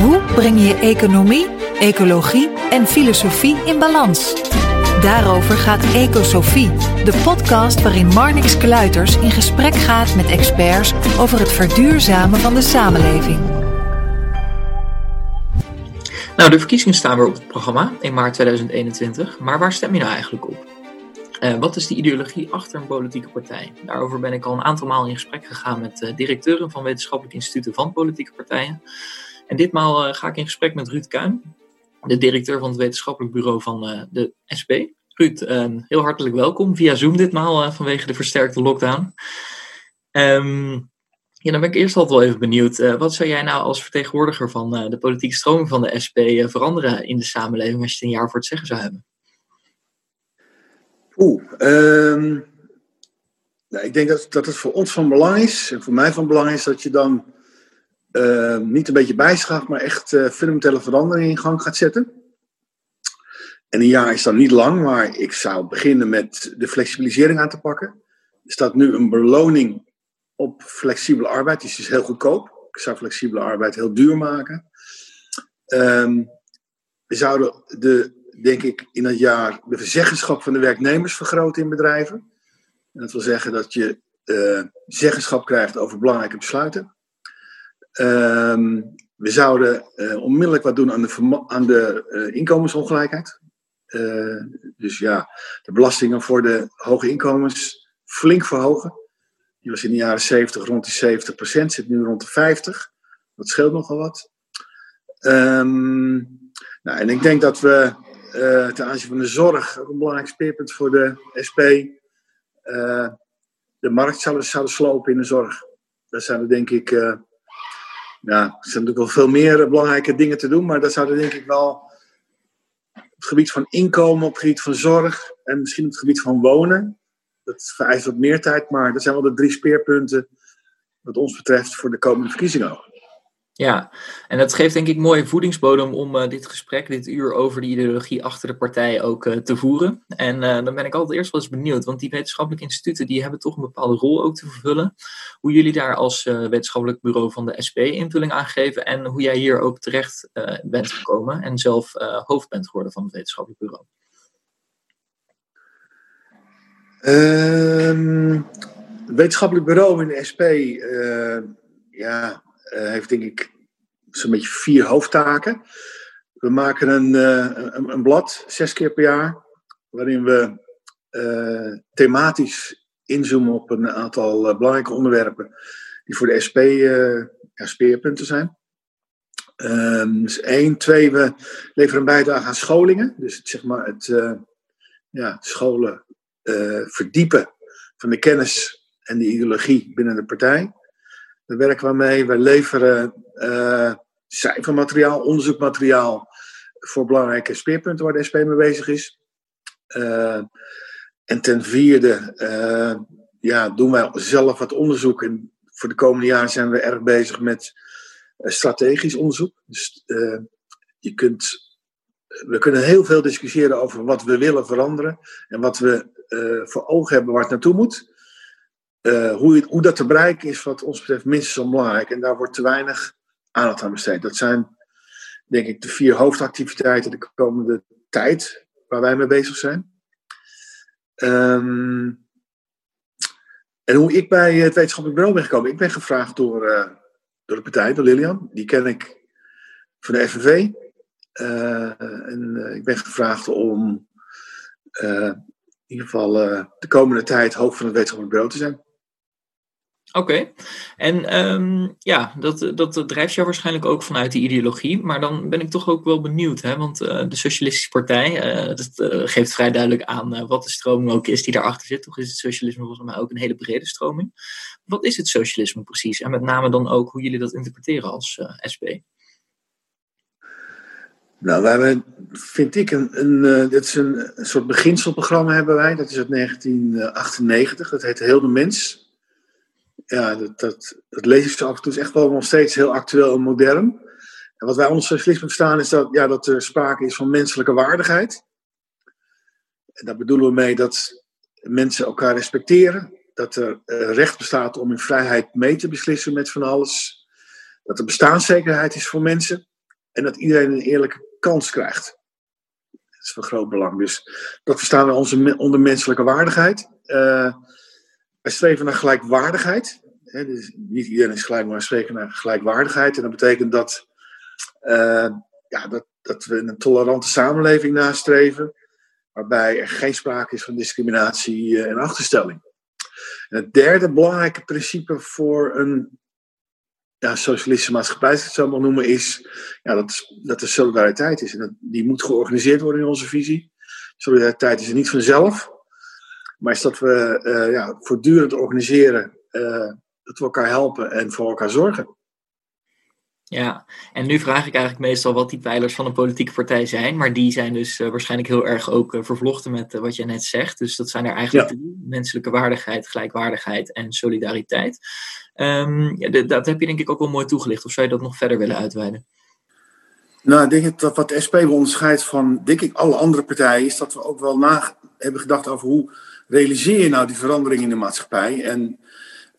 Hoe breng je economie, ecologie en filosofie in balans? Daarover gaat Ecosofie, de podcast waarin Marnix Kluiters in gesprek gaat met experts over het verduurzamen van de samenleving. Nou, de verkiezingen staan weer op het programma in maart 2021. Maar waar stem je nou eigenlijk op? Uh, wat is de ideologie achter een politieke partij? Daarover ben ik al een aantal maal in gesprek gegaan met uh, directeuren van wetenschappelijke instituten van politieke partijen. En ditmaal uh, ga ik in gesprek met Ruud Kuin, de directeur van het wetenschappelijk bureau van de SP. Ruud, heel hartelijk welkom via Zoom ditmaal vanwege de versterkte lockdown. Um, ja, dan ben ik eerst altijd wel even benieuwd. wat zou jij nou als vertegenwoordiger van de politieke stroming van de SP veranderen in de samenleving als je het een jaar voor het zeggen zou hebben? Oeh, um, nou, ik denk dat, dat het voor ons van belang is, en voor mij van belang is, dat je dan uh, niet een beetje bijschaft, maar echt uh, fundamentele veranderingen in gang gaat zetten. En een jaar is dan niet lang, maar ik zou beginnen met de flexibilisering aan te pakken. Er staat nu een beloning op flexibele arbeid, die is dus heel goedkoop. Ik zou flexibele arbeid heel duur maken. Um, we zouden de denk ik, in dat jaar de verzeggenschap van de werknemers vergroten in bedrijven. En dat wil zeggen dat je uh, zeggenschap krijgt over belangrijke besluiten. Um, we zouden uh, onmiddellijk wat doen aan de, aan de uh, inkomensongelijkheid. dus ja, de belastingen voor de hoge inkomens flink verhogen. Die was in de jaren 70 rond de 70 procent, zit nu rond de 50. Dat scheelt nogal wat. Um, nou, en ik denk dat we ten aanzien van de zorg, ook een belangrijk speerpunt voor de SP. De markt zouden, zouden slopen in de zorg. Daar zouden denk ik, ja, er zijn natuurlijk wel veel meer belangrijke dingen te doen, maar dat zouden denk ik wel op het gebied van inkomen, op het gebied van zorg en misschien op het gebied van wonen. Dat vereist wat meer tijd, maar dat zijn wel de drie speerpunten wat ons betreft voor de komende verkiezingen ja, en dat geeft denk ik mooie voedingsbodem om uh, dit gesprek, dit uur over de ideologie achter de partij ook uh, te voeren. En uh, dan ben ik altijd eerst wel eens benieuwd, want die wetenschappelijke instituten die hebben toch een bepaalde rol ook te vervullen. Hoe jullie daar als wetenschappelijk bureau van de SP invulling aan geven en hoe jij hier ook terecht bent gekomen en zelf hoofd bent geworden van het wetenschappelijk bureau. Het wetenschappelijk bureau in de SP, ja, heeft denk ik zo'n beetje vier hoofdtaken. We maken een, uh, een, een, blad, zes keer per jaar, waarin we uh, thematisch inzoomen op een aantal belangrijke onderwerpen die voor de SP ja, speerpunten zijn. Um, dus één, twee, we leveren een bijdrage aan scholingen. Dus het, zeg maar het ja, scholen verdiepen van de kennis en de ideologie binnen de partij. Daar werken we. We leveren uh, cijfermateriaal, onderzoekmateriaal voor belangrijke speerpunten waar de SP mee bezig is. Uh, en ten vierde uh, ja, doen wij zelf wat onderzoek. En voor de komende jaren zijn we erg bezig met strategisch onderzoek. Dus je kunt, we kunnen heel veel discussiëren over wat we willen veranderen en wat we voor ogen hebben waar het naartoe moet. Uh, hoe, hoe, dat te bereiken is, wat ons betreft, minstens zo belangrijk. En daar wordt te weinig aandacht aan besteed. Dat zijn, denk ik, de vier hoofdactiviteiten de komende tijd waar wij mee bezig zijn. Um, en hoe ik bij het wetenschappelijk bureau ben gekomen. Ik ben gevraagd door, uh, door de partij, door Lilian. Die ken ik van de FNV. Uh, en ik ben gevraagd om in ieder geval de komende tijd hoofd van het wetenschappelijk bureau te zijn. Oké, en um, ja, dat, dat, drijft jou waarschijnlijk ook vanuit die ideologie. Maar dan ben ik toch ook wel benieuwd, hè? want uh, de Socialistische Partij dat, uh, geeft vrij duidelijk aan wat de stroming ook is die daarachter zit. Toch is het socialisme volgens mij ook een hele brede stroming. Wat is het socialisme precies? En met name dan ook hoe jullie dat interpreteren als SP? Nou, wij hebben, vind ik, een, een, dit is een soort beginselprogramma hebben wij. Dat is uit 1998. Dat heet Heel de Mens ja, dat, dat, dat af en toe. is echt wel nog steeds heel actueel en modern. En wat wij onder socialisme verstaan is dat, ja, dat er sprake is van menselijke waardigheid. En daar bedoelen we mee dat mensen elkaar respecteren. Dat er eh, recht bestaat om in vrijheid mee te beslissen met van alles. Dat er bestaanszekerheid is voor mensen. En dat iedereen een eerlijke kans krijgt. Dat is van groot belang. Dus dat verstaan we onze, onder menselijke waardigheid. Uh, wij streven naar gelijkwaardigheid. Dus niet iedereen is gelijk, maar we streven naar gelijkwaardigheid. En dat betekent dat, uh, ja, dat, dat we een tolerante samenleving nastreven, waarbij er geen sprake is van discriminatie uh, en achterstelling. En het derde belangrijke principe voor een socialistische maatschappij, als ik het zo mag noemen, is, ja, dat, dat er solidariteit is. En dat, die moet georganiseerd worden in onze visie. Solidariteit is er niet vanzelf. Maar is dat we uh, ja, voortdurend organiseren, uh, dat we elkaar helpen en voor elkaar zorgen. Ja, en nu vraag ik eigenlijk meestal wat die pijlers van een politieke partij zijn. Maar die zijn dus uh, waarschijnlijk heel erg ook vervlochten met wat jij net zegt. Dus dat zijn er eigenlijk ja. drie. Menselijke waardigheid, gelijkwaardigheid en solidariteit. Um, ja, dat heb je denk ik ook wel mooi toegelicht. Of zou je dat nog verder willen uitweiden? Nou, ik denk dat wat de SP onderscheidt van denk ik, alle andere partijen... is dat we ook wel na hebben gedacht over hoe realiseer je nou die verandering in de maatschappij? En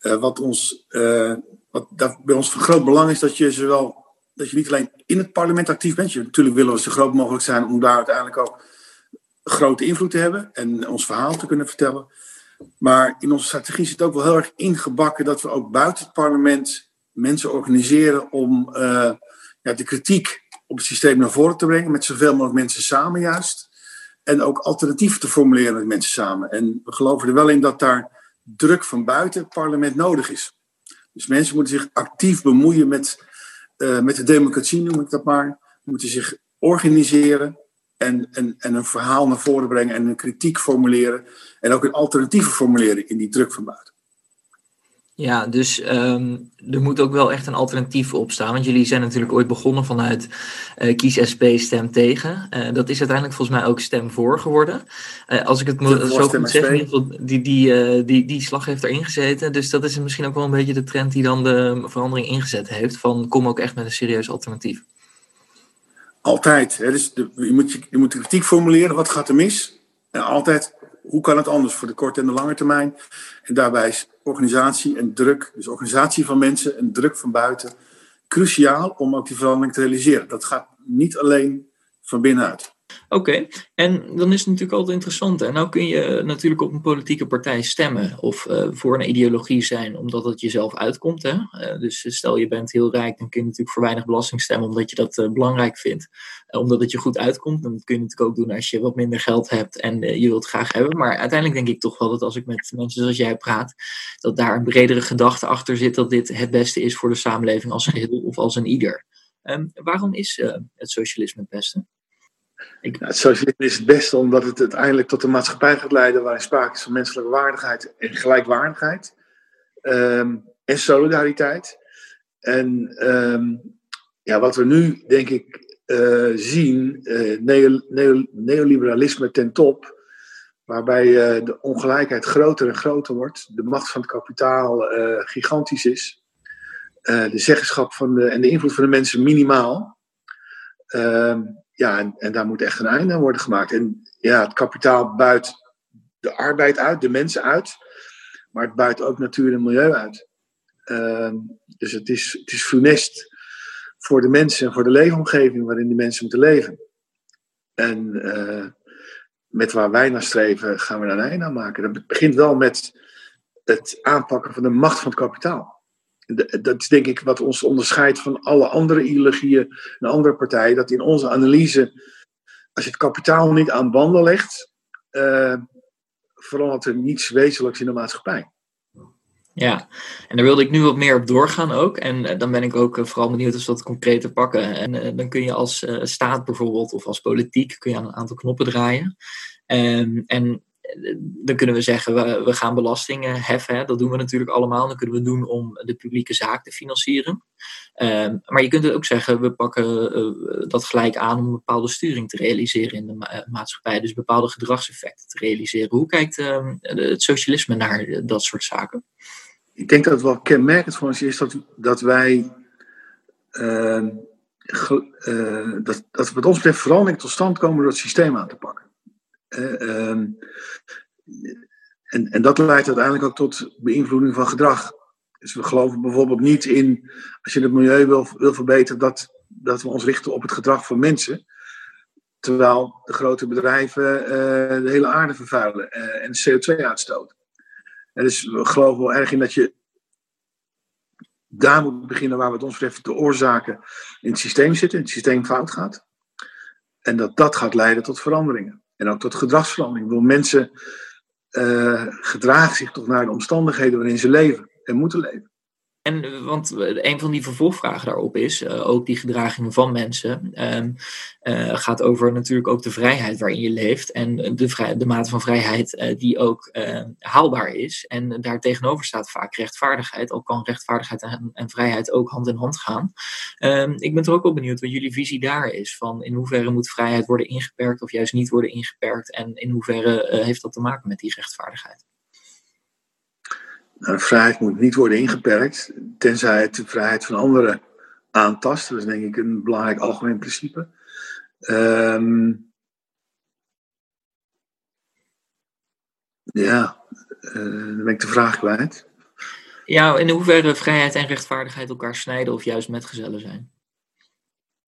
uh, wat, ons, uh, wat bij ons van groot belang is, dat je zowel dat je niet alleen in het parlement actief bent. Je, natuurlijk willen we zo groot mogelijk zijn om daar uiteindelijk ook grote invloed te hebben en ons verhaal te kunnen vertellen. Maar in onze strategie zit ook wel heel erg ingebakken dat we ook buiten het parlement mensen organiseren om uh, ja, de kritiek op het systeem naar voren te brengen, met zoveel mogelijk mensen samen juist. En ook alternatieven te formuleren met mensen samen. En we geloven er wel in dat daar druk van buiten het parlement nodig is. Dus mensen moeten zich actief bemoeien met, uh, met de democratie, noem ik dat maar. Moeten zich organiseren en, en, en een verhaal naar voren brengen en een kritiek formuleren. En ook een alternatieven formuleren in die druk van buiten. Ja, dus um, er moet ook wel echt een alternatief op staan. Want jullie zijn natuurlijk ooit begonnen vanuit uh, Kies SP stem tegen. Uh, dat is uiteindelijk volgens mij ook stem voor geworden. Uh, als ik het mo- zo goed zeg, die, die, die, die slag heeft erin gezeten. Dus dat is misschien ook wel een beetje de trend die dan de verandering ingezet heeft. Van kom ook echt met een serieus alternatief. Altijd. Hè? Dus de, je, moet, je moet de kritiek formuleren. Wat gaat er mis? En altijd hoe kan het anders voor de korte en de lange termijn? En daarbij is organisatie en druk, dus organisatie van mensen en druk van buiten, cruciaal om ook die verandering te realiseren. Dat gaat niet alleen van binnenuit. Oké, en dan is het natuurlijk altijd interessant. En nou kun je natuurlijk op een politieke partij stemmen of uh, voor een ideologie zijn, omdat het jezelf uitkomt. Hè? Uh, dus stel je bent heel rijk, dan kun je natuurlijk voor weinig belasting stemmen, omdat je dat uh, belangrijk vindt. omdat het je goed uitkomt. Dat kun je natuurlijk ook doen als je wat minder geld hebt en je wilt het graag hebben. Maar uiteindelijk denk ik toch wel dat als ik met mensen zoals jij praat, dat daar een bredere gedachte achter zit dat dit het beste is voor de samenleving als geheel of als een ieder. Um, waarom is het socialisme het beste? Ik... Het socialisme is het beste omdat het uiteindelijk tot een maatschappij gaat leiden waarin sprake is van menselijke waardigheid en gelijkwaardigheid um, en solidariteit. En um, ja, wat we nu denk ik uh, zien, neo, neoliberalisme ten top, waarbij uh, de ongelijkheid groter en groter wordt, de macht van het kapitaal gigantisch is, de zeggenschap van de, en de invloed van de mensen minimaal. Ehm, ja, en, daar moet echt een einde aan worden gemaakt. En ja, het kapitaal buit de arbeid uit, de mensen uit, maar het buit ook natuur en milieu uit. Uh, dus het is, het is funest voor de mensen en voor de leefomgeving waarin de mensen moeten leven. En uh, met waar wij naar streven, gaan we daar een einde aan maken. Dat begint wel met het aanpakken van de macht van het kapitaal dat is denk ik wat ons onderscheidt van alle andere ideologieën en andere partijen. Dat in onze analyse, als je het kapitaal niet aan banden legt, uh, verandert er niets wezenlijks in de maatschappij. Ja, en daar wilde ik nu wat meer op doorgaan ook. En uh, dan ben ik ook uh, vooral benieuwd of we dat concreet te pakken. En dan kun je als staat bijvoorbeeld of als politiek kun je aan een aantal knoppen draaien. Um, en dan kunnen we zeggen, we, gaan belastingen heffen. Dat doen we natuurlijk allemaal. Dat kunnen we doen om de publieke zaak te financieren. Um, maar je kunt ook zeggen, we pakken uh, dat gelijk aan om een bepaalde sturing te realiseren in de ma maatschappij. Dus bepaalde gedragseffecten te realiseren. Hoe kijkt uh, het socialisme naar dat soort zaken? Ik denk dat het wel kenmerkend voor ons is dat, dat wij. Ge, dat, dat wat ons betreft verandering tot stand komen door het systeem aan te pakken. Uh, en, en dat leidt uiteindelijk ook tot beïnvloeding van gedrag. Dus we geloven bijvoorbeeld niet in, als je het milieu wil, wil verbeteren, dat, dat we ons richten op het gedrag van mensen. Terwijl de grote bedrijven uh, de hele aarde vervuilen uh, en CO2 uitstoten. En dus we geloven wel erg in dat je daar moet beginnen waar we het ons betreft de oorzaken in het systeem zitten, in het systeem fout gaat. En dat dat gaat leiden tot veranderingen. En ook tot gedragsverandering. Ik bedoel, mensen uh, gedragen zich toch naar de omstandigheden waarin ze leven en moeten leven. En eh, want een van die vervolgvragen daarop is, uh, ook die gedragingen van mensen, uh, gaat over natuurlijk ook de vrijheid waarin je leeft en de, vrij, de mate van vrijheid die ook haalbaar is. En daar tegenover staat vaak rechtvaardigheid, al kan rechtvaardigheid en, vrijheid ook hand in hand gaan. Um, ik ben er ook wel benieuwd wat jullie visie daar is, van in hoeverre moet vrijheid worden ingeperkt of juist niet worden ingeperkt en in hoeverre heeft dat te maken met die rechtvaardigheid? Nou, de vrijheid moet niet worden ingeperkt, tenzij het de vrijheid van anderen aantast. Dat is denk ik een belangrijk algemeen principe. Um, ja, uh, dan ben ik de vraag kwijt. Ja, in hoeverre vrijheid en rechtvaardigheid elkaar snijden of juist metgezellen zijn?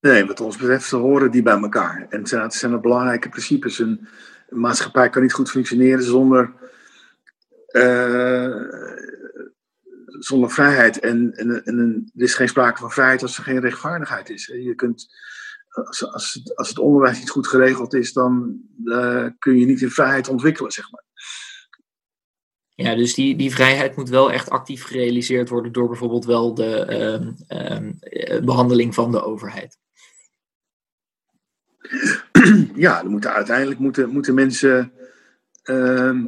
Nee, wat ons betreft horen die bij elkaar. En het zijn er belangrijke principes. Een, een maatschappij kan niet goed functioneren zonder uh, zonder vrijheid. En, en, en, er is geen sprake van vrijheid als er geen rechtvaardigheid is. Je kunt, als, als, het, als het onderwijs niet goed geregeld is, dan uh, kun je niet in vrijheid ontwikkelen, zeg maar. Ja, dus die, die vrijheid moet wel echt actief gerealiseerd worden door bijvoorbeeld wel de uh, uh, behandeling van de overheid. Ja, dan moeten, uiteindelijk moeten, moeten mensen ehm,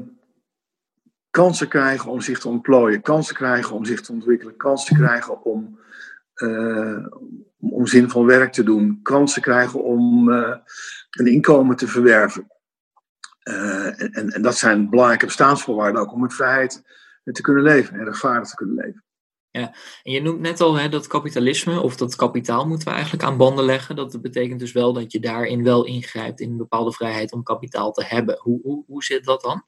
kansen krijgen om zich te ontplooien, kansen krijgen om zich te ontwikkelen, kansen krijgen om, uh, om zinvol werk te doen, kansen krijgen om uh, een inkomen te verwerven. Uh, en, en dat zijn belangrijke bestaansvoorwaarden ook om met vrijheid te kunnen leven en rechtvaardig te kunnen leven. Ja, en je noemt net al hè, dat kapitalisme of dat kapitaal moeten we eigenlijk aan banden leggen. Dat betekent dus wel dat je daarin wel ingrijpt in een bepaalde vrijheid om kapitaal te hebben. Hoe, hoe, hoe zit dat dan?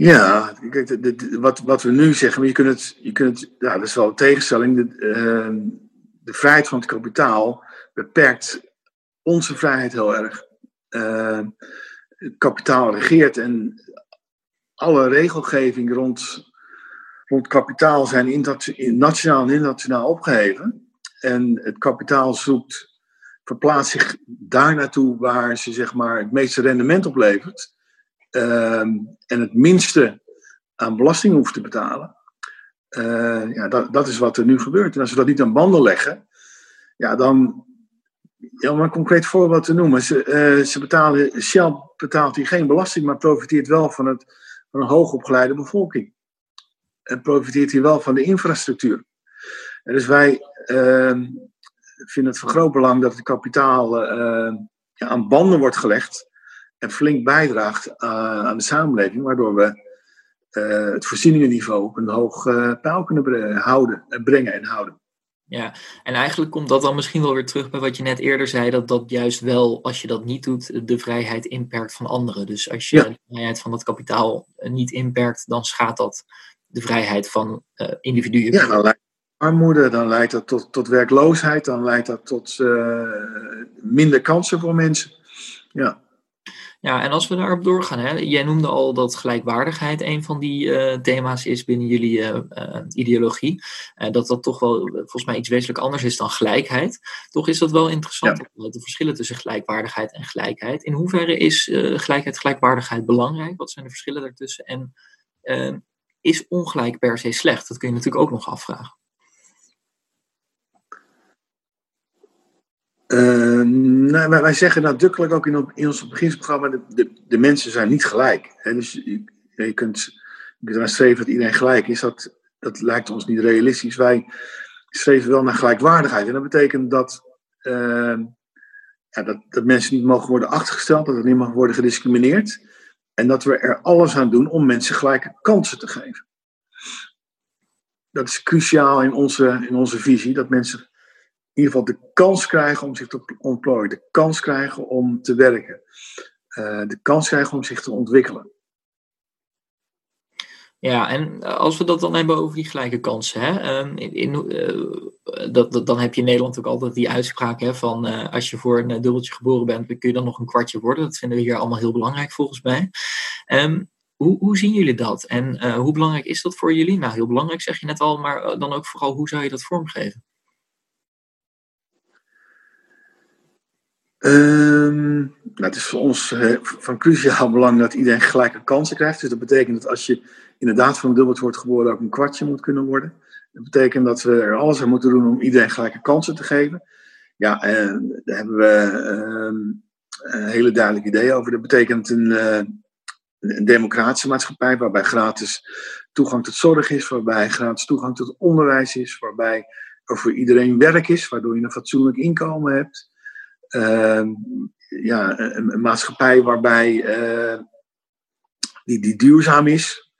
Ja, kijk, wat, wat we nu zeggen, maar je kunt het, je kunt ja, dat is wel een tegenstelling. De, uh, de vrijheid van het kapitaal beperkt onze vrijheid heel erg. Uh, het kapitaal regeert en alle regelgeving rond, rond kapitaal zijn in, nationaal en internationaal opgeheven. En het kapitaal zoekt, verplaatst zich daar naartoe waar ze zeg maar, het meeste rendement oplevert. Uh, en het minste aan belasting hoeft te betalen. Uh, ja, dat, dat is wat er nu gebeurt. En als we dat niet aan banden leggen, ja, dan. Ja, om een concreet voorbeeld te noemen. Ze, uh, ze betalen, Shell betaalt hier geen belasting, maar profiteert wel van, het, van een hoogopgeleide bevolking. En profiteert hier wel van de infrastructuur. En dus wij uh, vinden het van groot belang dat het kapitaal ja, aan banden wordt gelegd en flink bijdraagt aan de samenleving, waardoor we uh, het voorzieningenniveau op een hoog uh, pijl kunnen houden, brengen en houden. Ja, en eigenlijk komt dat dan misschien wel weer terug bij wat je net eerder zei, dat dat juist wel, als je dat niet doet, de vrijheid inperkt van anderen. Dus als je ja. de vrijheid van dat kapitaal niet inperkt, dan schaadt dat de vrijheid van individuen. Ja, dan leidt armoede, dan leidt dat tot, tot werkloosheid, dan leidt dat tot minder kansen voor mensen. Ja. Ja, en als we daarop doorgaan, hè, jij noemde al dat gelijkwaardigheid een van die uh, thema's is binnen jullie uh, uh, ideologie. dat dat toch wel volgens mij iets wezenlijk anders is dan gelijkheid. Toch is dat wel interessant, ja. de verschillen tussen gelijkwaardigheid en gelijkheid. In hoeverre is gelijkheid, gelijkwaardigheid belangrijk? Wat zijn de verschillen daartussen? En is ongelijk per se slecht? Dat kun je natuurlijk ook nog afvragen. Uh, nou, wij, zeggen nadrukkelijk ook in, ons beginsprogramma: de, de, mensen zijn niet gelijk. Hè? Dus je, kunt, kunt eraan streven dat iedereen gelijk is. Dat, dat lijkt ons niet realistisch. Wij streven wel naar gelijkwaardigheid. En dat betekent dat, uh, ja, dat, mensen niet mogen worden achtergesteld, dat er niet mag worden gediscrimineerd. En dat we er alles aan doen om mensen gelijke kansen te geven. Dat is cruciaal in onze, in onze visie, dat mensen ieder geval de kans krijgen om zich te ontplooien, de kans krijgen om te werken, uh, de kans krijgen om zich te ontwikkelen. Ja, en als we dat dan hebben over die gelijke kansen, hè, ehm, in, uh, dat, dan heb je in Nederland ook altijd die uitspraak hè, van uh, als je voor een dubbeltje geboren bent, kun je dan nog een kwartje worden. Dat vinden we hier allemaal heel belangrijk volgens mij. Um, hoe, hoe zien jullie dat en hoe belangrijk is dat voor jullie? Nou, heel belangrijk zeg je net al, maar dan ook vooral hoe zou je dat vormgeven? Um, nou, het is voor ons van cruciaal belang dat iedereen gelijke kansen krijgt. Dus dat betekent dat als je inderdaad van een dubbeltje wordt geboren ook een kwartje moet kunnen worden. Dat betekent dat we er alles aan moeten doen om iedereen gelijke kansen te geven. Ja, en daar hebben we uh, een hele duidelijk idee over. Dat betekent een, uh, een democratische maatschappij waarbij gratis toegang tot zorg is, waarbij gratis toegang tot onderwijs is, waarbij er voor iedereen werk is, waardoor je een fatsoenlijk inkomen hebt. Uh, ja, een, maatschappij waarbij uh, die, die duurzaam is,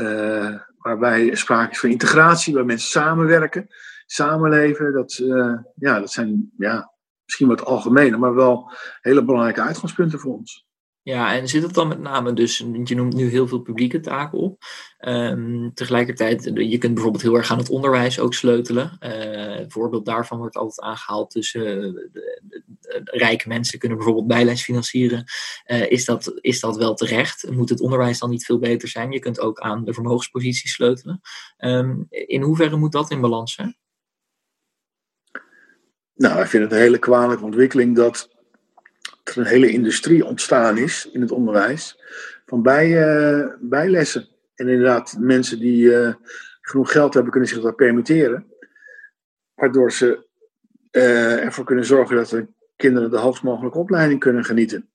uh, waarbij sprake is van integratie, waar mensen samenwerken, samenleven. Dat, uh, ja, dat zijn ja, misschien wat algemene, maar wel hele belangrijke uitgangspunten voor ons. Ja, en zit het dan met name dus, je noemt nu heel veel publieke taken op. Um, tegelijkertijd, je kunt bijvoorbeeld heel erg aan het onderwijs ook sleutelen. Uh, een voorbeeld daarvan wordt altijd aangehaald de, rijke mensen kunnen bijvoorbeeld bijles financieren. Is, dat, is dat wel terecht? Moet het onderwijs dan niet veel beter zijn? Je kunt ook aan de vermogenspositie sleutelen. Um, in hoeverre moet dat in balans zijn? Nou, ik vind het een hele kwalijke ontwikkeling dat er een hele industrie ontstaan is in het onderwijs van bij, uh, bijlessen. En inderdaad, mensen die uh, genoeg geld hebben, kunnen zich dat permitteren. Waardoor ze uh, ervoor kunnen zorgen dat de kinderen de hoogst mogelijke opleiding kunnen genieten.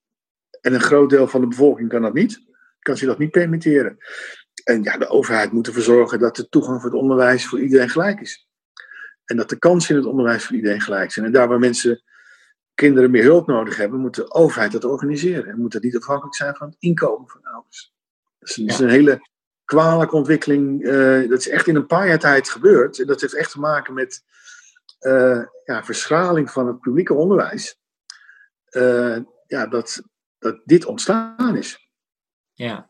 En een groot deel van de bevolking kan dat niet, kan zich dat niet permitteren. En ja, de overheid moet ervoor zorgen dat de toegang voor het onderwijs voor iedereen gelijk is. En dat de kansen in het onderwijs voor iedereen gelijk zijn. En daar waar mensen kinderen meer hulp nodig hebben, moet de overheid dat organiseren. En moet dat niet afhankelijk zijn van het inkomen van ouders. Dat is, een, ja. is een hele kwalijke ontwikkeling. Uh, dat is echt in een paar jaar tijd gebeurd. En dat heeft echt te maken met uh, ja, verschraling van het publieke onderwijs. Uh, ja, dat, dat dit ontstaan is. Ja,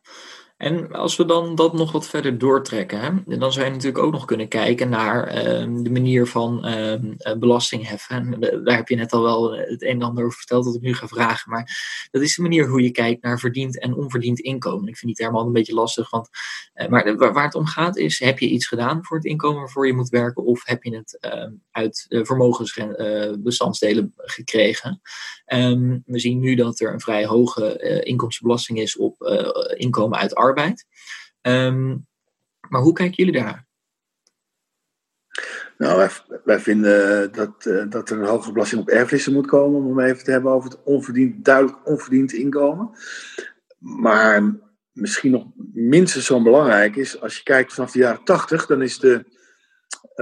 en als we dan dat nog wat verder doortrekken, hè, dan zou je natuurlijk ook nog kunnen kijken naar uh, de manier van uh, belasting heffen. daar heb je net al wel het een en ander over verteld dat ik nu ga vragen. Maar dat is de manier hoe je kijkt naar verdiend en onverdiend inkomen. Ik vind die term al een beetje lastig. Want, uh, maar waar het om gaat is, heb je iets gedaan voor het inkomen waarvoor je moet werken? Of heb je het ehm, uit vermogensbestandsdelen gekregen? We zien nu dat er een vrij hoge inkomstenbelasting is op inkomen uit arbeid arbeid. Um, maar hoe kijken jullie daar? Nou, wij, vinden dat, uh, dat er een hoge belasting op erfenissen moet komen, om even te hebben over het onverdiend, duidelijk onverdiend inkomen. Maar misschien nog minstens zo belangrijk is, als je kijkt vanaf de jaren 80, dan is de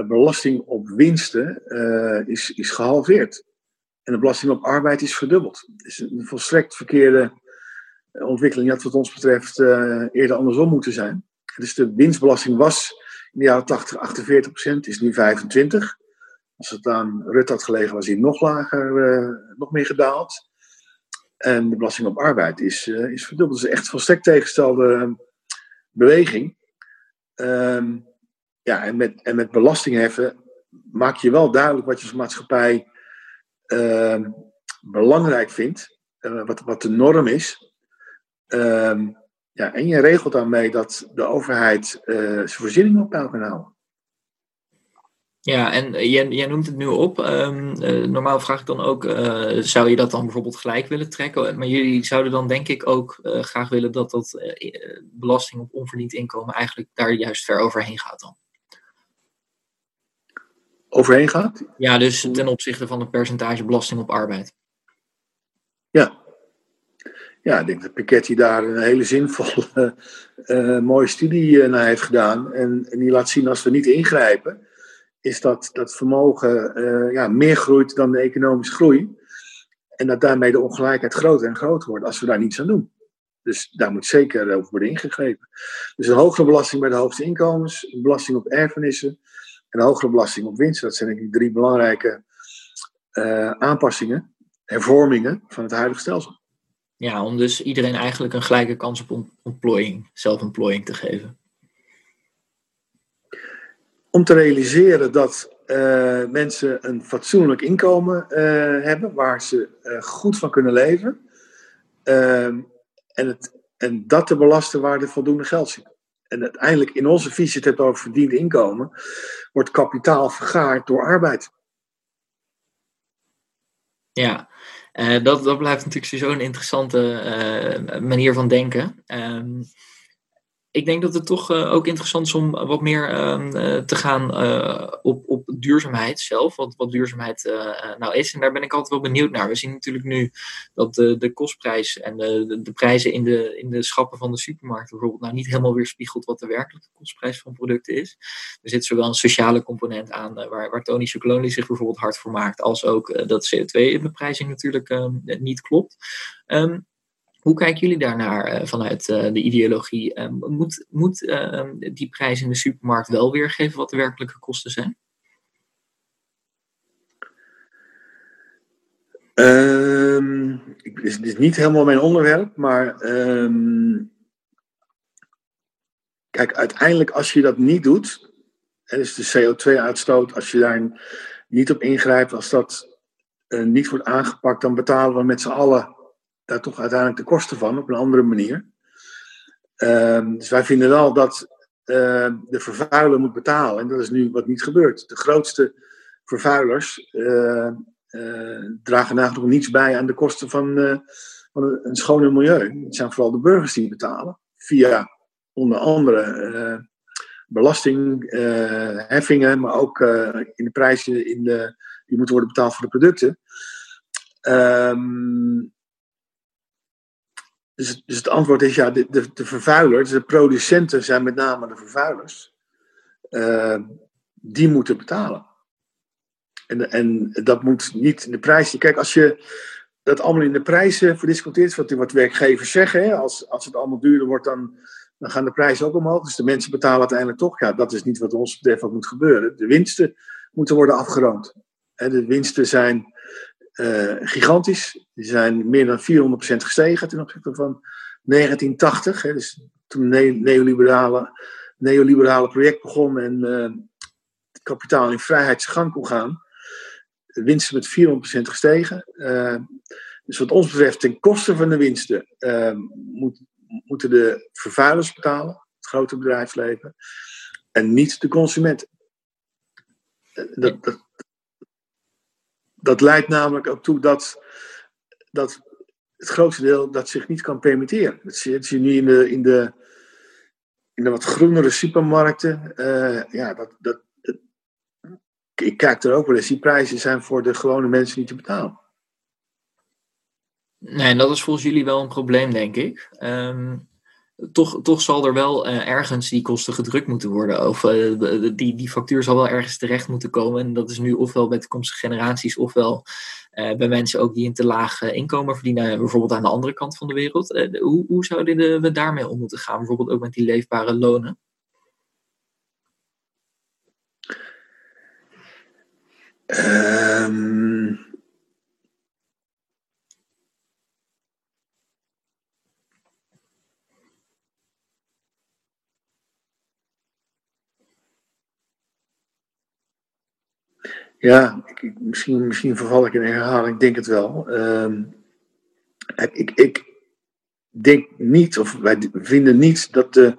belasting op winsten uh, is, is gehalveerd. En de belasting op arbeid is verdubbeld. Het is een volstrekt verkeerde ontwikkeling had wat ons betreft uh, eerder andersom moeten zijn. Dus de winstbelasting was in de jaren 80 48 procent, is nu 25. Als het aan Rutte had gelegen, was hij nog lager, uh, nog meer gedaald. En de belasting op arbeid is, is verdubbeld. Dus echt volstrekt tegengestelde beweging. Um, ja, en met, en met belastingheffen maak je wel duidelijk wat je als maatschappij uh, belangrijk vindt. Wat, wat de norm is. Um, ja, en je regelt daarmee dat de overheid uh, zijn voorzieningen op peil kan houden. Ja, en jij, jij noemt het nu op. Ehm, eh, normaal vraag ik dan ook, uh, zou je dat dan bijvoorbeeld gelijk willen trekken? Maar jullie zouden dan denk ik ook uh, graag willen dat dat belasting op onverdiend inkomen eigenlijk daar juist ver overheen gaat dan. Overheen gaat? Ja, dus ten opzichte van het percentage belasting op arbeid. Ja. Ja, ik denk dat Piketty daar een hele zinvolle, mooie studie naar heeft gedaan. En, en die laat zien als we niet ingrijpen is dat dat vermogen ja, meer groeit dan de economische groei. En dat daarmee de ongelijkheid groter en groter wordt als we daar niets aan doen. Dus daar moet zeker over worden ingegrepen. Dus een hogere belasting bij de hoogste inkomens, een belasting op erfenissen en een hogere belasting op winst. Dat zijn denk ik drie belangrijke uh, aanpassingen, hervormingen van het huidige stelsel. Ja, om dus iedereen eigenlijk een gelijke kans op ontplooiing, zelfontplooiing te geven om te realiseren dat uh, mensen een fatsoenlijk inkomen uh, hebben, waar ze uh, goed van kunnen leven. Ehm, en, het, en dat te belasten waar er voldoende geld zit. En uiteindelijk in onze visie, het hebt over verdiend inkomen, wordt kapitaal vergaard door arbeid. Ja, dat, dat blijft natuurlijk zo'n interessante manier van denken. Um, ik denk dat het toch uh, ook interessant is om wat meer uh, te gaan uh, op, op duurzaamheid zelf. Wat, wat duurzaamheid nou is. En daar ben ik altijd wel benieuwd naar. We zien natuurlijk nu dat de, de kostprijs en de, de, prijzen in de, in de schappen van de supermarkt bijvoorbeeld nou niet helemaal weerspiegelt wat de werkelijke kostprijs van producten is. Er zit zowel een sociale component aan waar, waar Tony Chocolonely zich bijvoorbeeld hard voor maakt. Als ook dat CO2 in de prijzing natuurlijk ehm, niet klopt. Um, hoe kijken jullie daarnaar uh, vanuit uh, de ideologie? Uh, moet moet die prijs in de supermarkt wel weergeven wat de werkelijke kosten zijn? Um, is, is, niet helemaal mijn onderwerp, maar kijk, uiteindelijk als je dat niet doet, en dus de CO2-uitstoot, als je daar niet op ingrijpt, als dat niet wordt aangepakt, dan betalen we met z'n allen daar toch uiteindelijk de kosten van op een andere manier. Uh, dus wij vinden wel dat uh, de vervuiler moet betalen. En dat is nu wat niet gebeurt. De grootste vervuilers uh, dragen nog niets bij aan de kosten van, van een, een schoner milieu. Het zijn vooral de burgers die betalen. Via onder andere belastingheffingen, maar ook in de prijzen in de, die moeten worden betaald voor de producten. Um, dus, dus, het antwoord is ja, de, de, de vervuilers, de producenten zijn met name de vervuilers. Uh, die moeten betalen. En, en dat moet niet in de prijs. Kijk, als je dat allemaal in de prijzen verdisconteert, wat, wat werkgevers zeggen, hè, als, als het allemaal duurder wordt, dan, dan gaan de prijzen ook omhoog. Dus de mensen betalen uiteindelijk toch. Ja, dat is niet wat ons betreft wat moet gebeuren. De winsten moeten worden afgeroomd. de winsten zijn uh, gigantisch. Die zijn meer dan 400% gestegen ten opzichte van 1980. Hè, dus toen het neoliberale, neoliberale project begon en uh, het kapitaal in vrijheid zijn gang kon gaan. De winsten met 400% gestegen. Uh, dus wat ons betreft, ten koste van de winsten, moet, moeten de vervuilers betalen, het grote bedrijfsleven, en niet de consumenten. Dat, dat, dat leidt namelijk ook toe dat, dat het grootste deel dat zich niet kan permitteren. Dat zie, je nu in de, in de, in de wat groenere supermarkten. Uh, ja, dat, dat, ik kijk er ook wel eens. Die prijzen zijn voor de gewone mensen niet te betalen. Nee, en dat is volgens jullie wel een probleem, denk ik. Um, toch, toch zal er wel uh, ergens die kosten gedrukt moeten worden. Of uh, die, die factuur zal wel ergens terecht moeten komen. En dat is nu ofwel bij toekomstige generaties, ofwel uh, bij mensen ook die een te laag inkomen verdienen, bijvoorbeeld aan de andere kant van de wereld. hoe, hoe zouden we daarmee om moeten gaan? Bijvoorbeeld ook met die leefbare lonen? Um, Ja, ik, misschien, misschien verval ik in herhaling, ik denk het wel. Uh, ik, ik denk niet, of wij vinden niet dat de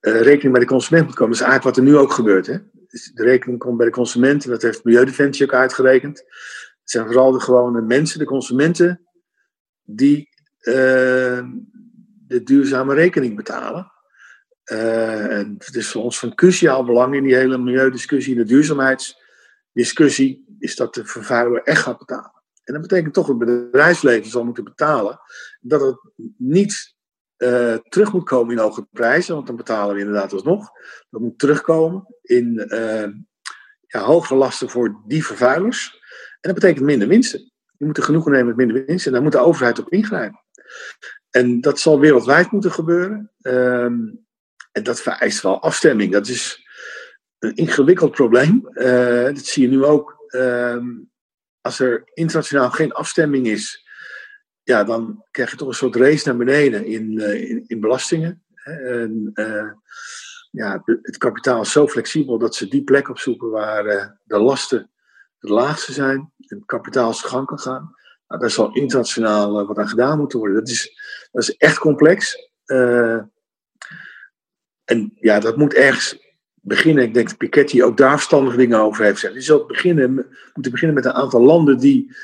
uh, rekening bij de consument moet komen. Dat is eigenlijk wat er nu ook gebeurt. Hè? de rekening komt bij de consumenten. Dat heeft Milieudefensie ook uitgerekend. Het zijn vooral de gewone mensen, de consumenten, die uh, de duurzame rekening betalen. Uh, en het is voor ons van cruciaal belang in die hele milieudiscussie, in de duurzaamheidsdiscussie, is dat de vervuiler echt gaat betalen. En dat betekent toch dat het bedrijfsleven zal moeten betalen. Dat het niet uh, terug moet komen in hoge prijzen, want dan betalen we inderdaad alsnog. Dat moet terugkomen in uh, ja, hogere lasten voor die vervuilers. En dat betekent minder winsten. Je moet er genoegen nemen met minder winsten en daar moet de overheid op ingrijpen. En dat zal wereldwijd moeten gebeuren. Um, en dat vereist wel afstemming. Dat is een ingewikkeld probleem. Uh, dat zie je nu ook. Um, als er internationaal geen afstemming is, ja, dan krijg je toch een soort race naar beneden in, uh, in, in, belastingen. En, uh, ja, het kapitaal is zo flexibel dat ze die plek opzoeken waar de lasten het laagste zijn en het kapitaal zijn gang gaan. Nou, daar zal internationaal wat aan gedaan moeten worden. Dat is, dat is echt complex. En ja, dat moet ergens beginnen. Ik denk dat Piketty ook daar verstandige dingen over heeft gezegd. Je zult beginnen, moeten beginnen met een aantal landen die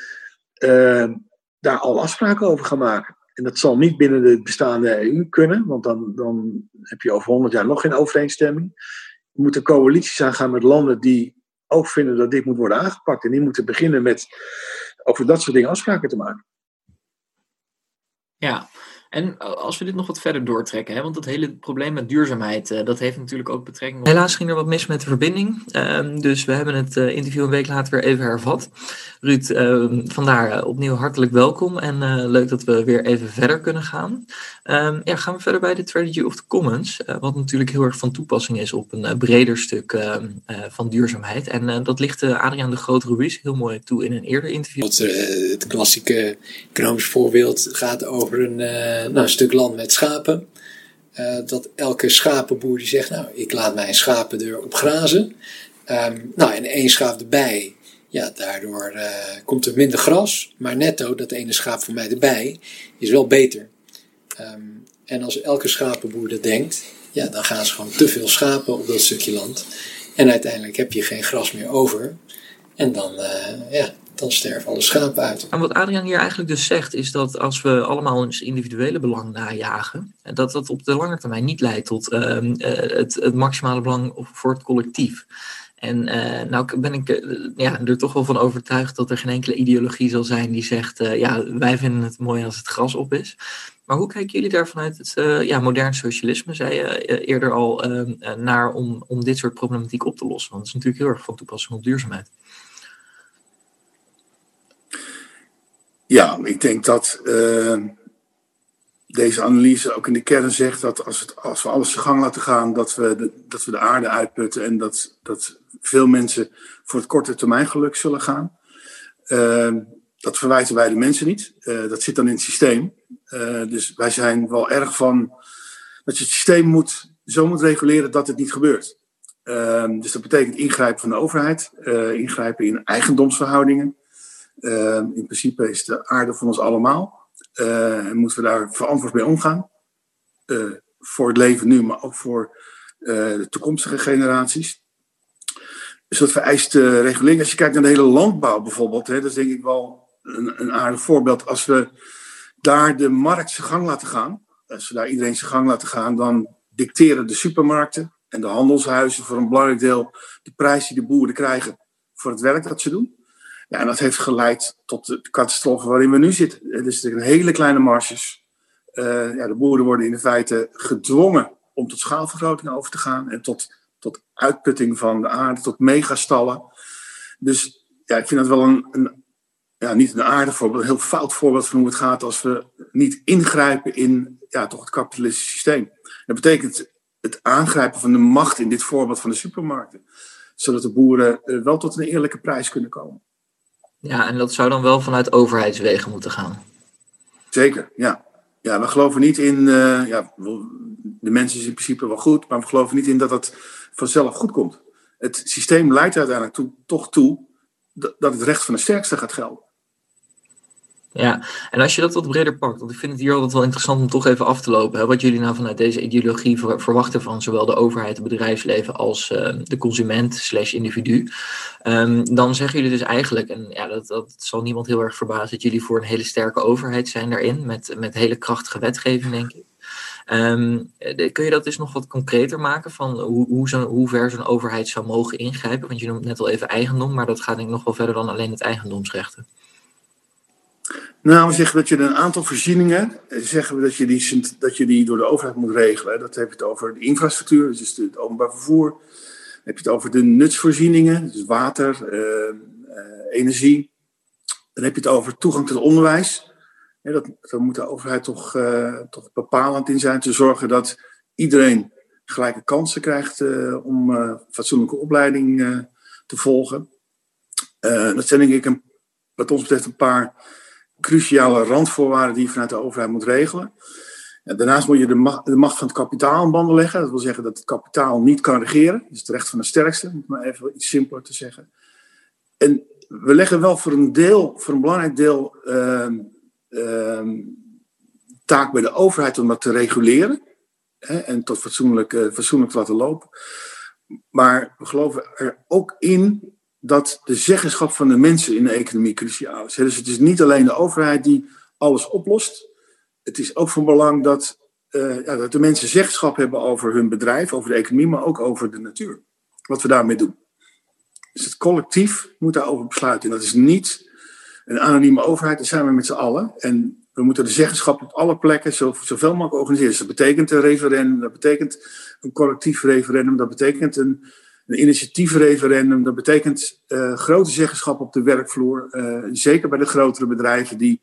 uh, daar al afspraken over gaan maken. En dat zal niet binnen de bestaande EU kunnen, want dan, dan heb je over 100 jaar nog geen overeenstemming. Je moet coalities aangaan met landen die ook vinden dat dit moet worden aangepakt. En die moeten beginnen met over dat soort dingen afspraken te maken. Ja, en als we dit nog wat verder doortrekken, hè, want dat hele probleem met duurzaamheid, uh, dat heeft natuurlijk ook betrekking op... Helaas ging er wat mis met de verbinding, uh, dus we hebben het uh, interview een week later weer even hervat. Ruud, ehm, vandaar eh, opnieuw hartelijk welkom en leuk dat we weer even verder kunnen gaan. Ehm, ja, gaan we verder bij de Strategy of the Commons, wat natuurlijk heel erg van toepassing is op een breder stuk ehm, van duurzaamheid. En dat ligt Adriaan de Groot Ruiz heel mooi toe in een eerder interview. Het klassieke economisch voorbeeld gaat over een uh, nou, een stuk land met schapen. Uh, dat elke schapenboer die zegt, nou, ik laat mijn schapen erop grazen. Um, nou, en één schaap erbij, ja, daardoor uh, komt er minder gras. Maar netto, dat ene schaap voor mij erbij, is wel beter. Um, en als elke schapenboer dat denkt, ja, dan gaan ze gewoon te veel schapen op dat stukje land. En uiteindelijk heb je geen gras meer over. En dan, ja, dan sterven alle schapen uit. En wat Adriaan hier eigenlijk dus zegt, is dat als we allemaal ons individuele belang najagen, dat dat op de lange termijn niet leidt tot uh, het, het, maximale belang voor het collectief. En uh, nou ben ik er toch wel van overtuigd dat er geen enkele ideologie zal zijn die zegt, ja, wij vinden het mooi als het gras op is. Maar hoe kijken jullie daar vanuit het ja, modern socialisme, zei je eerder al, ehm, naar om, om dit soort problematiek op te lossen? Want het is natuurlijk heel erg van toepassing op duurzaamheid. Ja, ik denk dat uh, deze analyse ook in de kern zegt dat als, het, als we alles gang laten gaan, dat we de, dat we de aarde uitputten en dat, dat veel mensen voor het korte termijn geluk zullen gaan. Uh, dat verwijten wij de mensen niet. Uh, dat zit dan in het systeem. dus wij zijn wel erg van dat je het systeem moet, zo moet reguleren dat het niet gebeurt. dus dat betekent ingrijpen van de overheid, ingrijpen in eigendomsverhoudingen. Uh, in principe is de aarde van ons allemaal. Uh, en moeten we daar verantwoord mee omgaan. Uh, voor het leven nu, maar ook voor de toekomstige generaties. Dus dat vereist regulering. Als je kijkt naar de hele landbouw bijvoorbeeld, hè, dat is denk ik wel een, een aardig voorbeeld. Als we daar de markt zijn gang laten gaan, als we daar iedereen zijn gang laten gaan, dan dicteren de supermarkten en de handelshuizen voor een belangrijk deel de prijs die de boeren krijgen voor het werk dat ze doen. Ja, en dat heeft geleid tot de catastrofe waarin we nu zitten. Is een hele kleine marges. Uh, ja, de boeren worden in feite gedwongen om tot schaalvergroting over te gaan en tot, tot uitputting van de aarde, tot megastallen. Dus ja, ik vind dat wel een, een ja, niet een aardig voorbeeld, een heel fout voorbeeld van hoe het gaat als we niet ingrijpen in ja, toch het kapitalistische systeem. Dat betekent het aangrijpen van de macht in dit voorbeeld van de supermarkten, zodat de boeren uh, wel tot een eerlijke prijs kunnen komen. Ja, en dat zou dan wel vanuit overheidswegen moeten gaan. Zeker, ja. Ja, we geloven niet in, uh, ja, de mensen is in principe wel goed, maar we geloven niet in dat het vanzelf goed komt. Het systeem leidt uiteindelijk toch toe dat het recht van de sterkste gaat gelden. Ja, en als je dat wat breder pakt, want ik vind het hier altijd wel interessant om toch even af te lopen. Hè, wat jullie nou vanuit deze ideologie verwachten van zowel de overheid, het bedrijfsleven als uh, de consument slash individu. Um, dan zeggen jullie dus eigenlijk, en ja, dat, dat zal niemand heel erg verbazen, dat jullie voor een hele sterke overheid zijn daarin, met, met hele krachtige wetgeving, denk ik. Um, kun je dat dus nog wat concreter maken van hoe, hoe, zo, hoe ver zo'n overheid zou mogen ingrijpen? Want je noemt net al even eigendom, maar dat gaat denk ik nog wel verder dan alleen het eigendomsrechten. Nou, we zeggen dat je een aantal voorzieningen, eh, zeggen we dat je die, dat je die door de overheid moet regelen. Dat heb je het over de infrastructuur, dus het openbaar vervoer. Dan heb je het over de nutsvoorzieningen, dus water, uh, uh, energie. Dan heb je het over toegang tot onderwijs. Ja, dat, daar moet de overheid toch, toch bepalend in zijn, te zorgen dat iedereen gelijke kansen krijgt om fatsoenlijke opleiding te volgen. dat zijn denk ik een, wat ons betreft een paar cruciale randvoorwaarden die je vanuit de overheid moet regelen. daarnaast moet je de macht, van het kapitaal in banden leggen. Dat wil zeggen dat het kapitaal niet kan regeren. Dat is het recht van de sterkste, om het maar even iets simpeler te zeggen. En we leggen wel voor een deel, voor een belangrijk deel, uh, uh, taak bij de overheid om dat te reguleren. Hè, en tot fatsoenlijk, uh, fatsoenlijk te laten lopen. Maar we geloven er ook in dat de zeggenschap van de mensen in de economie cruciaal is. Dus het is niet alleen de overheid die alles oplost. Het is ook van belang dat, uh, ja, dat de mensen zeggenschap hebben over hun bedrijf, over de economie, maar ook over de natuur. Wat we daarmee doen. Dus het collectief moet daarover besluiten. En dat is niet een anonieme overheid, dat zijn we met z'n allen. En we moeten de zeggenschap op alle plekken zoveel mogelijk organiseren. Dus dat betekent een referendum, dat betekent een collectief referendum, dat betekent een een initiatiefreferendum, dat betekent uh, grote zeggenschap op de werkvloer. Uh, zeker bij de grotere bedrijven die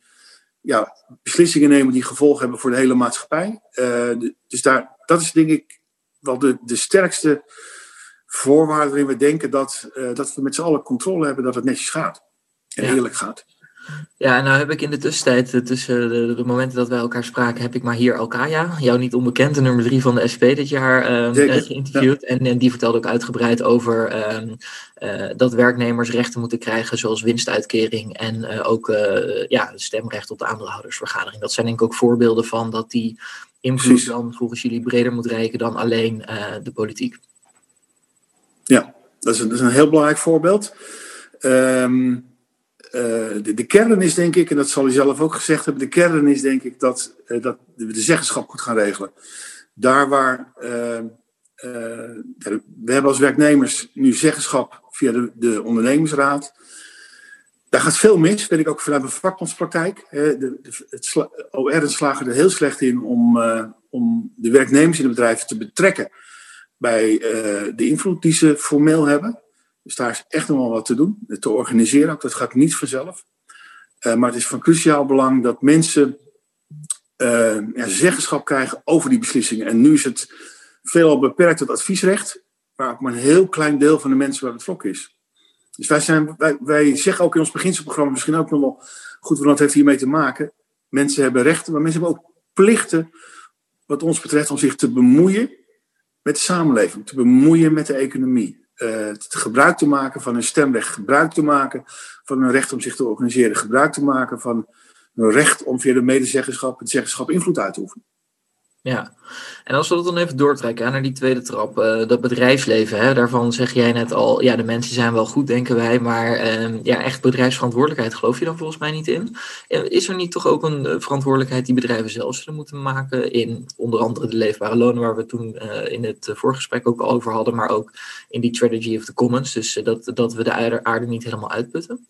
ja, beslissingen nemen die gevolgen hebben voor de hele maatschappij. Uh, dus daar, dat is denk ik wel de, de sterkste voorwaarde waarin we denken dat, dat we met z'n allen controle hebben dat het netjes gaat. En eerlijk gaat. Ja, nou heb ik in de tussentijd, eh, tussen de, de, momenten dat wij elkaar spraken, heb ik maar hier Alkaya, jou niet onbekend, de nummer drie van de SP dit jaar, uh, geïnterviewd. En, en, die vertelde ook uitgebreid over uh, dat werknemers rechten moeten krijgen, zoals winstuitkering en ook ja, stemrecht op de aandeelhoudersvergadering. Dat zijn denk ik ook voorbeelden van dat die invloed dan volgens jullie breder moet reiken dan alleen de politiek. Ja, dat is een, dat is een heel belangrijk voorbeeld. Um, uh, de, de, kern is denk ik, en dat zal u zelf ook gezegd hebben, de kern is denk ik dat, uh, dat we de zeggenschap goed gaan regelen. Daar waar uh, we hebben als werknemers nu zeggenschap via de, de ondernemingsraad. Daar gaat veel mis, weet ik ook vanuit mijn vakbondspraktijk. De, de, het slagen er heel slecht in om, om de werknemers in de bedrijven te betrekken bij de invloed die ze formeel hebben. Dus daar is echt nog wel wat te doen, te organiseren ook. Dat gaat niet vanzelf. Uh, maar het is van cruciaal belang dat mensen ja, zeggenschap krijgen over die beslissingen. En nu is het veelal beperkt tot adviesrecht, waar maar een heel klein deel van de mensen waar het vlok is. Dus wij, zijn, wij, zeggen ook in ons beginselprogramma, misschien ook nog wel goed, want dat heeft hiermee te maken. Mensen hebben rechten, maar mensen hebben ook plichten, wat ons betreft, om zich te bemoeien met de samenleving, te bemoeien met de economie uh, gebruik te maken van hun stemrecht, gebruik te maken van hun recht om zich te organiseren, gebruik te maken van hun recht om via de medezeggenschap het zeggenschap invloed uit te oefenen. Ja, en als we dat dan even doortrekken naar die tweede trap, uh, dat bedrijfsleven, hè, daarvan zeg jij net al, ja, de mensen zijn wel goed, denken wij, maar uh, ja, echt bedrijfsverantwoordelijkheid geloof je dan volgens mij niet in. Is er niet toch ook een eh, verantwoordelijkheid die bedrijven zelf zullen moeten maken in onder andere de leefbare lonen, waar we toen uh, in het voorgesprek ook al over hadden, maar ook in die strategy of the commons, dus dat, dat we de aarde niet helemaal uitputten?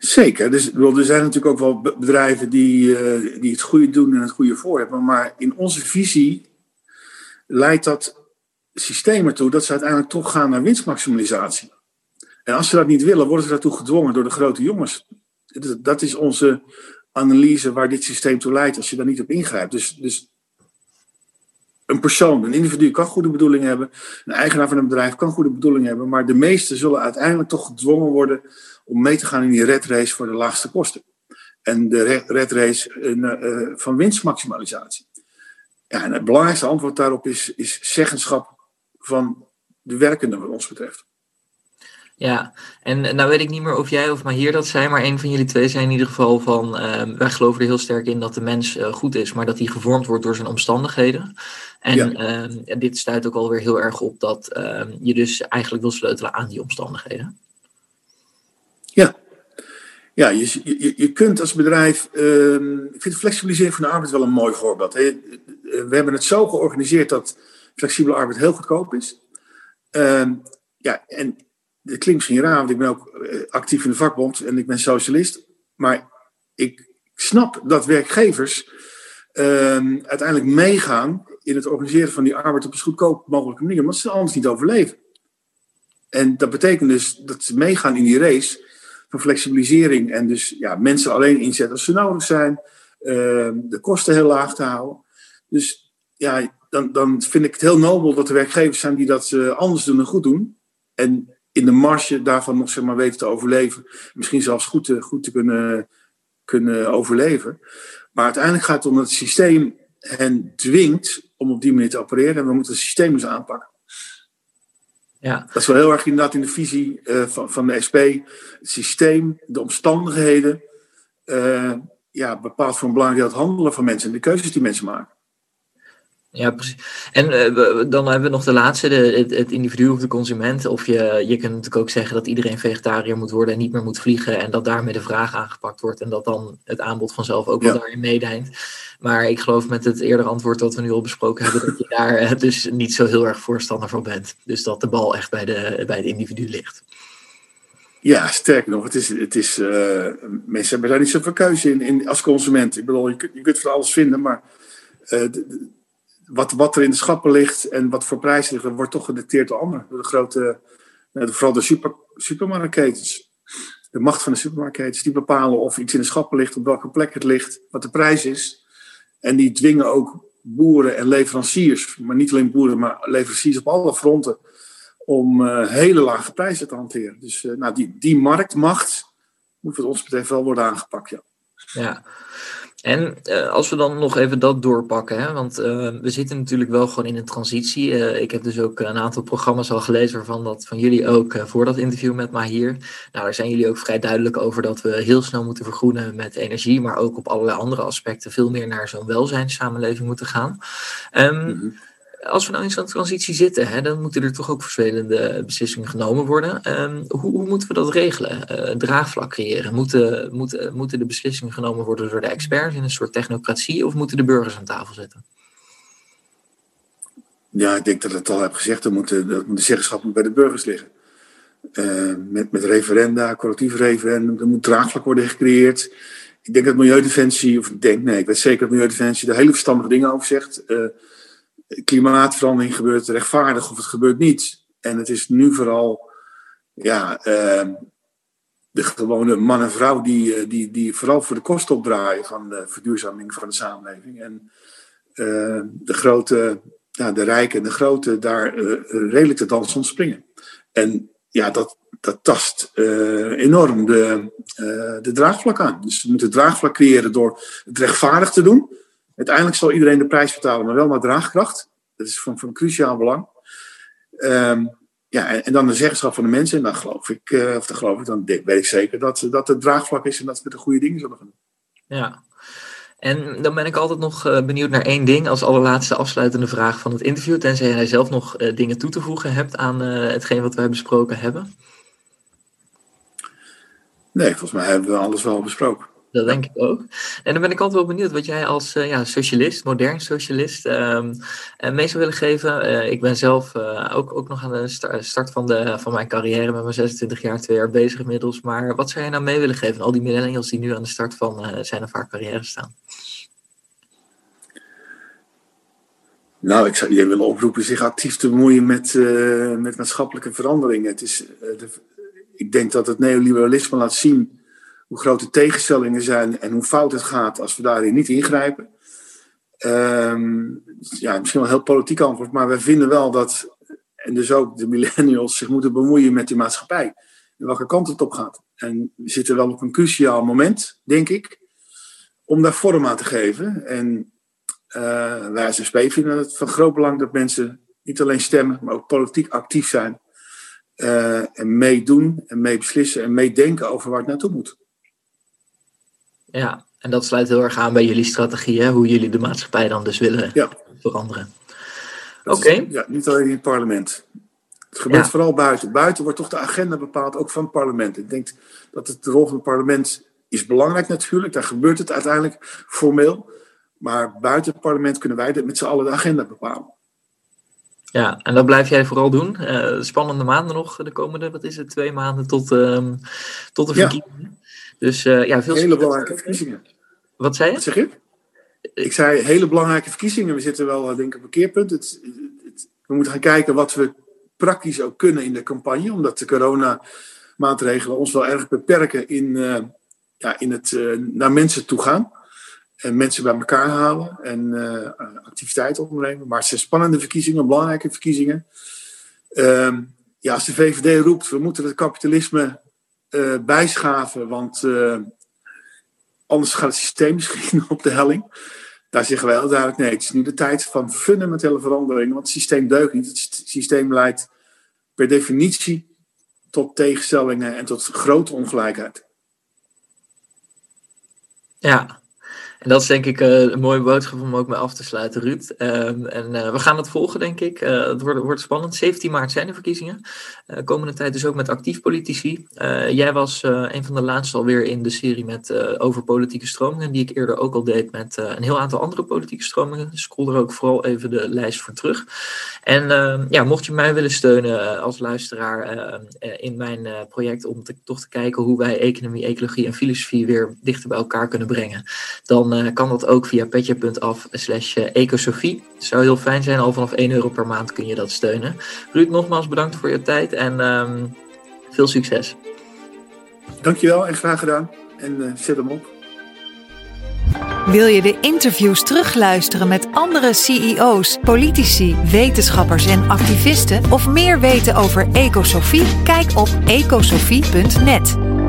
Zeker. Dus, er zijn natuurlijk ook wel bedrijven die, uh, die het goede doen en het goede voor hebben. Maar in onze visie leidt dat systeem ertoe dat ze uiteindelijk toch gaan naar winstmaximalisatie. En als ze dat niet willen, worden ze daartoe gedwongen door de grote jongens. Dat is onze analyse waar dit systeem toe leidt als je daar niet op ingrijpt. Dus, dus een persoon, een individu kan goede bedoelingen hebben. Een eigenaar van een bedrijf kan goede bedoelingen hebben. Maar de meesten zullen uiteindelijk toch gedwongen worden om mee te gaan in die red race voor de laagste kosten. En de red race uh, van winstmaximalisatie. Ja, en het belangrijkste antwoord daarop is, is zeggenschap van de werkende wat ons betreft. Ja, en nou weet ik niet meer of jij of Mahir dat zei, maar een van jullie twee zei in ieder geval van, uh, wij geloven er heel sterk in dat de mens uh, goed is, maar dat hij gevormd wordt door zijn omstandigheden. En ja. uh, dit stuit ook alweer heel erg op dat ehm, je dus eigenlijk wil sleutelen aan die omstandigheden. Ja, ja je, je, je kunt als bedrijf, ehm, ik vind flexibilisering van de arbeid wel een mooi voorbeeld. Hè. We hebben het zo georganiseerd dat flexibele arbeid heel goedkoop is. ja, en dat klinkt misschien raar, want ik ben ook eh, actief in de vakbond en ik ben socialist. Maar ik snap dat werkgevers uh, uiteindelijk meegaan in het organiseren van die arbeid op een goedkoop mogelijke manier, omdat ze anders niet overleven. En dat betekent dus dat ze meegaan in die race van flexibilisering en dus ja, mensen alleen inzetten als ze nodig zijn, uh, de kosten heel laag te houden. Dus ja, dan, dan vind ik het heel nobel dat er werkgevers zijn die dat uh, anders doen en goed doen. En in de marge daarvan nog zeg maar, weten te overleven. Misschien zelfs goed te, goed te kunnen, kunnen overleven. Maar uiteindelijk gaat het om dat het systeem hen dwingt om op die manier te opereren. En we moeten het systeem eens aanpakken. Ja. Dat is wel heel erg inderdaad in de visie uh, van, van de SP. Het systeem, de omstandigheden, uh, ja, bepaalt voor een belangrijk deel het handelen van mensen en de keuzes die mensen maken. Ja, precies. En uh, dan hebben we nog de laatste, de, het, het, individu of de consument. Of je, je kunt natuurlijk ook zeggen dat iedereen vegetariër moet worden en niet meer moet vliegen. En dat daarmee de vraag aangepakt wordt. En dat dan het aanbod vanzelf ook wel daarin meedijnt. Maar ik geloof met het eerdere antwoord dat we nu al besproken hebben, dat je daar dus niet zo heel erg voorstander van bent. Dus dat de bal echt bij, de, bij het individu ligt. Ja, sterker nog, het is, het is, uh, mensen hebben daar niet zoveel keuze in, in als consument. Ik bedoel, je kunt, je kunt van alles vinden, maar wat, wat er in de schappen ligt en wat voor prijzen ligt, wordt toch gedicteerd door anderen. Door de grote, eh, vooral de super, supermarktketens. De macht van de supermarktketens, die bepalen of iets in de schappen ligt, op welke plek het ligt, wat de prijs is. En die dwingen ook boeren en leveranciers, maar niet alleen boeren, maar leveranciers op alle fronten, om uh, hele lage prijzen te hanteren. Dus uh, nou, die, die marktmacht moet wat ons betreft wel worden aangepakt. Ja. ja. En uh, als we dan nog even dat doorpakken, hè, want uh, we zitten natuurlijk wel gewoon in een transitie. Uh, ik heb dus ook een aantal programma's al gelezen waarvan dat van jullie ook voor dat interview met hier. Nou, daar zijn jullie ook vrij duidelijk over dat we heel snel moeten vergroenen met energie, maar ook op allerlei andere aspecten veel meer naar zo'n welzijnssamenleving moeten gaan. Um, als we nou in zo'n transitie zitten, hè, dan moeten er toch ook verschillende beslissingen genomen worden. Um, hoe, hoe, moeten we dat regelen? Uh, draagvlak creëren? Moeten, moeten, moeten de beslissingen genomen worden door de experts in een soort technocratie of moeten de burgers aan tafel zitten? Ja, ik denk dat ik het al heb gezegd, dat moet de, zeggenschap bij de burgers liggen. Uh, met, met referenda, collectief referendum, er moet draagvlak worden gecreëerd. Ik denk dat Milieudefensie, of ik denk, nee, ik weet zeker dat Milieudefensie er hele verstandige dingen over zegt. Uh, klimaatverandering gebeurt rechtvaardig of het gebeurt niet. En het is nu vooral ja, uh, de gewone man en vrouw die, eh, die, die vooral voor de kosten opdraaien van de verduurzaming van de samenleving. En uh, de grote, ja, de rijken en de grote daar uh, redelijk te dans ontspringen. En ja, dat, dat tast enorm de, de draagvlak aan. Dus we moeten draagvlak creëren door het rechtvaardig te doen. Uiteindelijk zal iedereen de prijs betalen, maar wel naar draagkracht. Dat is van, van cruciaal belang. Um, ja, en, en, dan de zeggenschap van de mensen. En dan geloof ik, uh, of dan geloof ik, dan weet ik zeker dat, dat het draagvlak is en dat we de goede dingen zullen gaan doen. Ja. En dan ben ik altijd nog uh, benieuwd naar één ding als allerlaatste afsluitende vraag van het interview. Tenzij jij zelf nog uh, dingen toe te voegen hebt aan hetgeen wat wij besproken hebben. Nee, volgens mij hebben we alles wel besproken. Dat denk ik ook. En dan ben ik altijd wel benieuwd wat jij als uh, ja, socialist, modern socialist, um, mee zou willen geven. Uh, ik ben zelf ook, ook nog aan de start van, de, van mijn carrière met mijn 26 jaar, twee jaar bezig inmiddels. Maar wat zou jij nou mee willen geven al die millennials die nu aan de start van zijn of haar carrière staan? Nou, ik zou iedereen willen oproepen zich actief te bemoeien met, met maatschappelijke veranderingen. Het is, de, ik denk dat het neoliberalisme laat zien hoe groot de tegenstellingen zijn en hoe fout het gaat als we daarin niet ingrijpen. Um, ja, misschien wel een heel politiek antwoord, maar wij vinden wel dat, en dus ook de millennials, zich moeten bemoeien met de maatschappij. En welke kant het op gaat. En we zitten wel op een cruciaal moment, denk ik, om daar vorm aan te geven. En uh, wij als SP vinden het van groot belang dat mensen niet alleen stemmen, maar ook politiek actief zijn. en meedoen en meebeslissen en meedenken over waar het naartoe moet. Ja, en dat sluit heel erg aan bij jullie strategie, hè? hoe jullie de maatschappij dan dus willen ja. veranderen. Oké. Ja, niet alleen in het parlement. Het gebeurt vooral buiten. Buiten wordt toch de agenda bepaald, ook van het parlement. Ik denk dat het, de rol van het parlement is belangrijk natuurlijk. Daar gebeurt het uiteindelijk formeel. Maar buiten het parlement kunnen wij met z'n allen de agenda bepalen. Ja, en dat blijf jij vooral doen. Uh, spannende maanden nog, de komende, wat is het, twee maanden tot, uh, tot de verkiezingen. Dus uh, ja, veel Hele belangrijke verkiezingen. Wat zei je? Wat zeg je? Ik zei hele belangrijke verkiezingen. We zitten wel, denk ik, op een keerpunt. Het, het, we moeten gaan kijken wat we praktisch ook kunnen in de campagne. Omdat de coronamaatregelen ons wel erg beperken in, uh, ja, in het uh, naar mensen toe gaan. En mensen bij elkaar halen en activiteiten ondernemen. Maar het zijn spannende verkiezingen, belangrijke verkiezingen. Ehm, ja, als de VVD roept, we moeten het kapitalisme bijschaven, want anders gaat het systeem misschien op de helling. Daar zeggen wij heel duidelijk, nee, het is nu de tijd van fundamentele veranderingen, want het systeem deugt niet. Het systeem leidt per definitie tot tegenstellingen en tot grote ongelijkheid. Ja, en dat is denk ik uh, een mooie boodschap om ook mee af te sluiten, Ruud. Um, en uh, we gaan het volgen, denk ik. Uh, het wordt, wordt, spannend. 17 maart zijn de verkiezingen. komende tijd dus ook met actief politici. jij was een van de laatste alweer in de serie met, over politieke stromingen, die ik eerder ook al deed met een heel aantal andere politieke stromingen. Dus scroll er ook vooral even de lijst voor terug. En ehm, ja, mocht je mij willen steunen als luisteraar in mijn project om toch te kijken hoe wij economie, ecologie en filosofie weer dichter bij elkaar kunnen brengen, dan dan uh, kan dat ook via petje.af slash eh, ecosofie. Het zou heel fijn zijn, al vanaf 1 euro per maand kun je dat steunen. Ruud, nogmaals bedankt voor je tijd en um, veel succes. Dankjewel en graag gedaan. En uh, zet hem op. Wil je de interviews terugluisteren met andere CEO's, politici, wetenschappers en activisten of meer weten over Ecosofie? Kijk op ecosofie.net.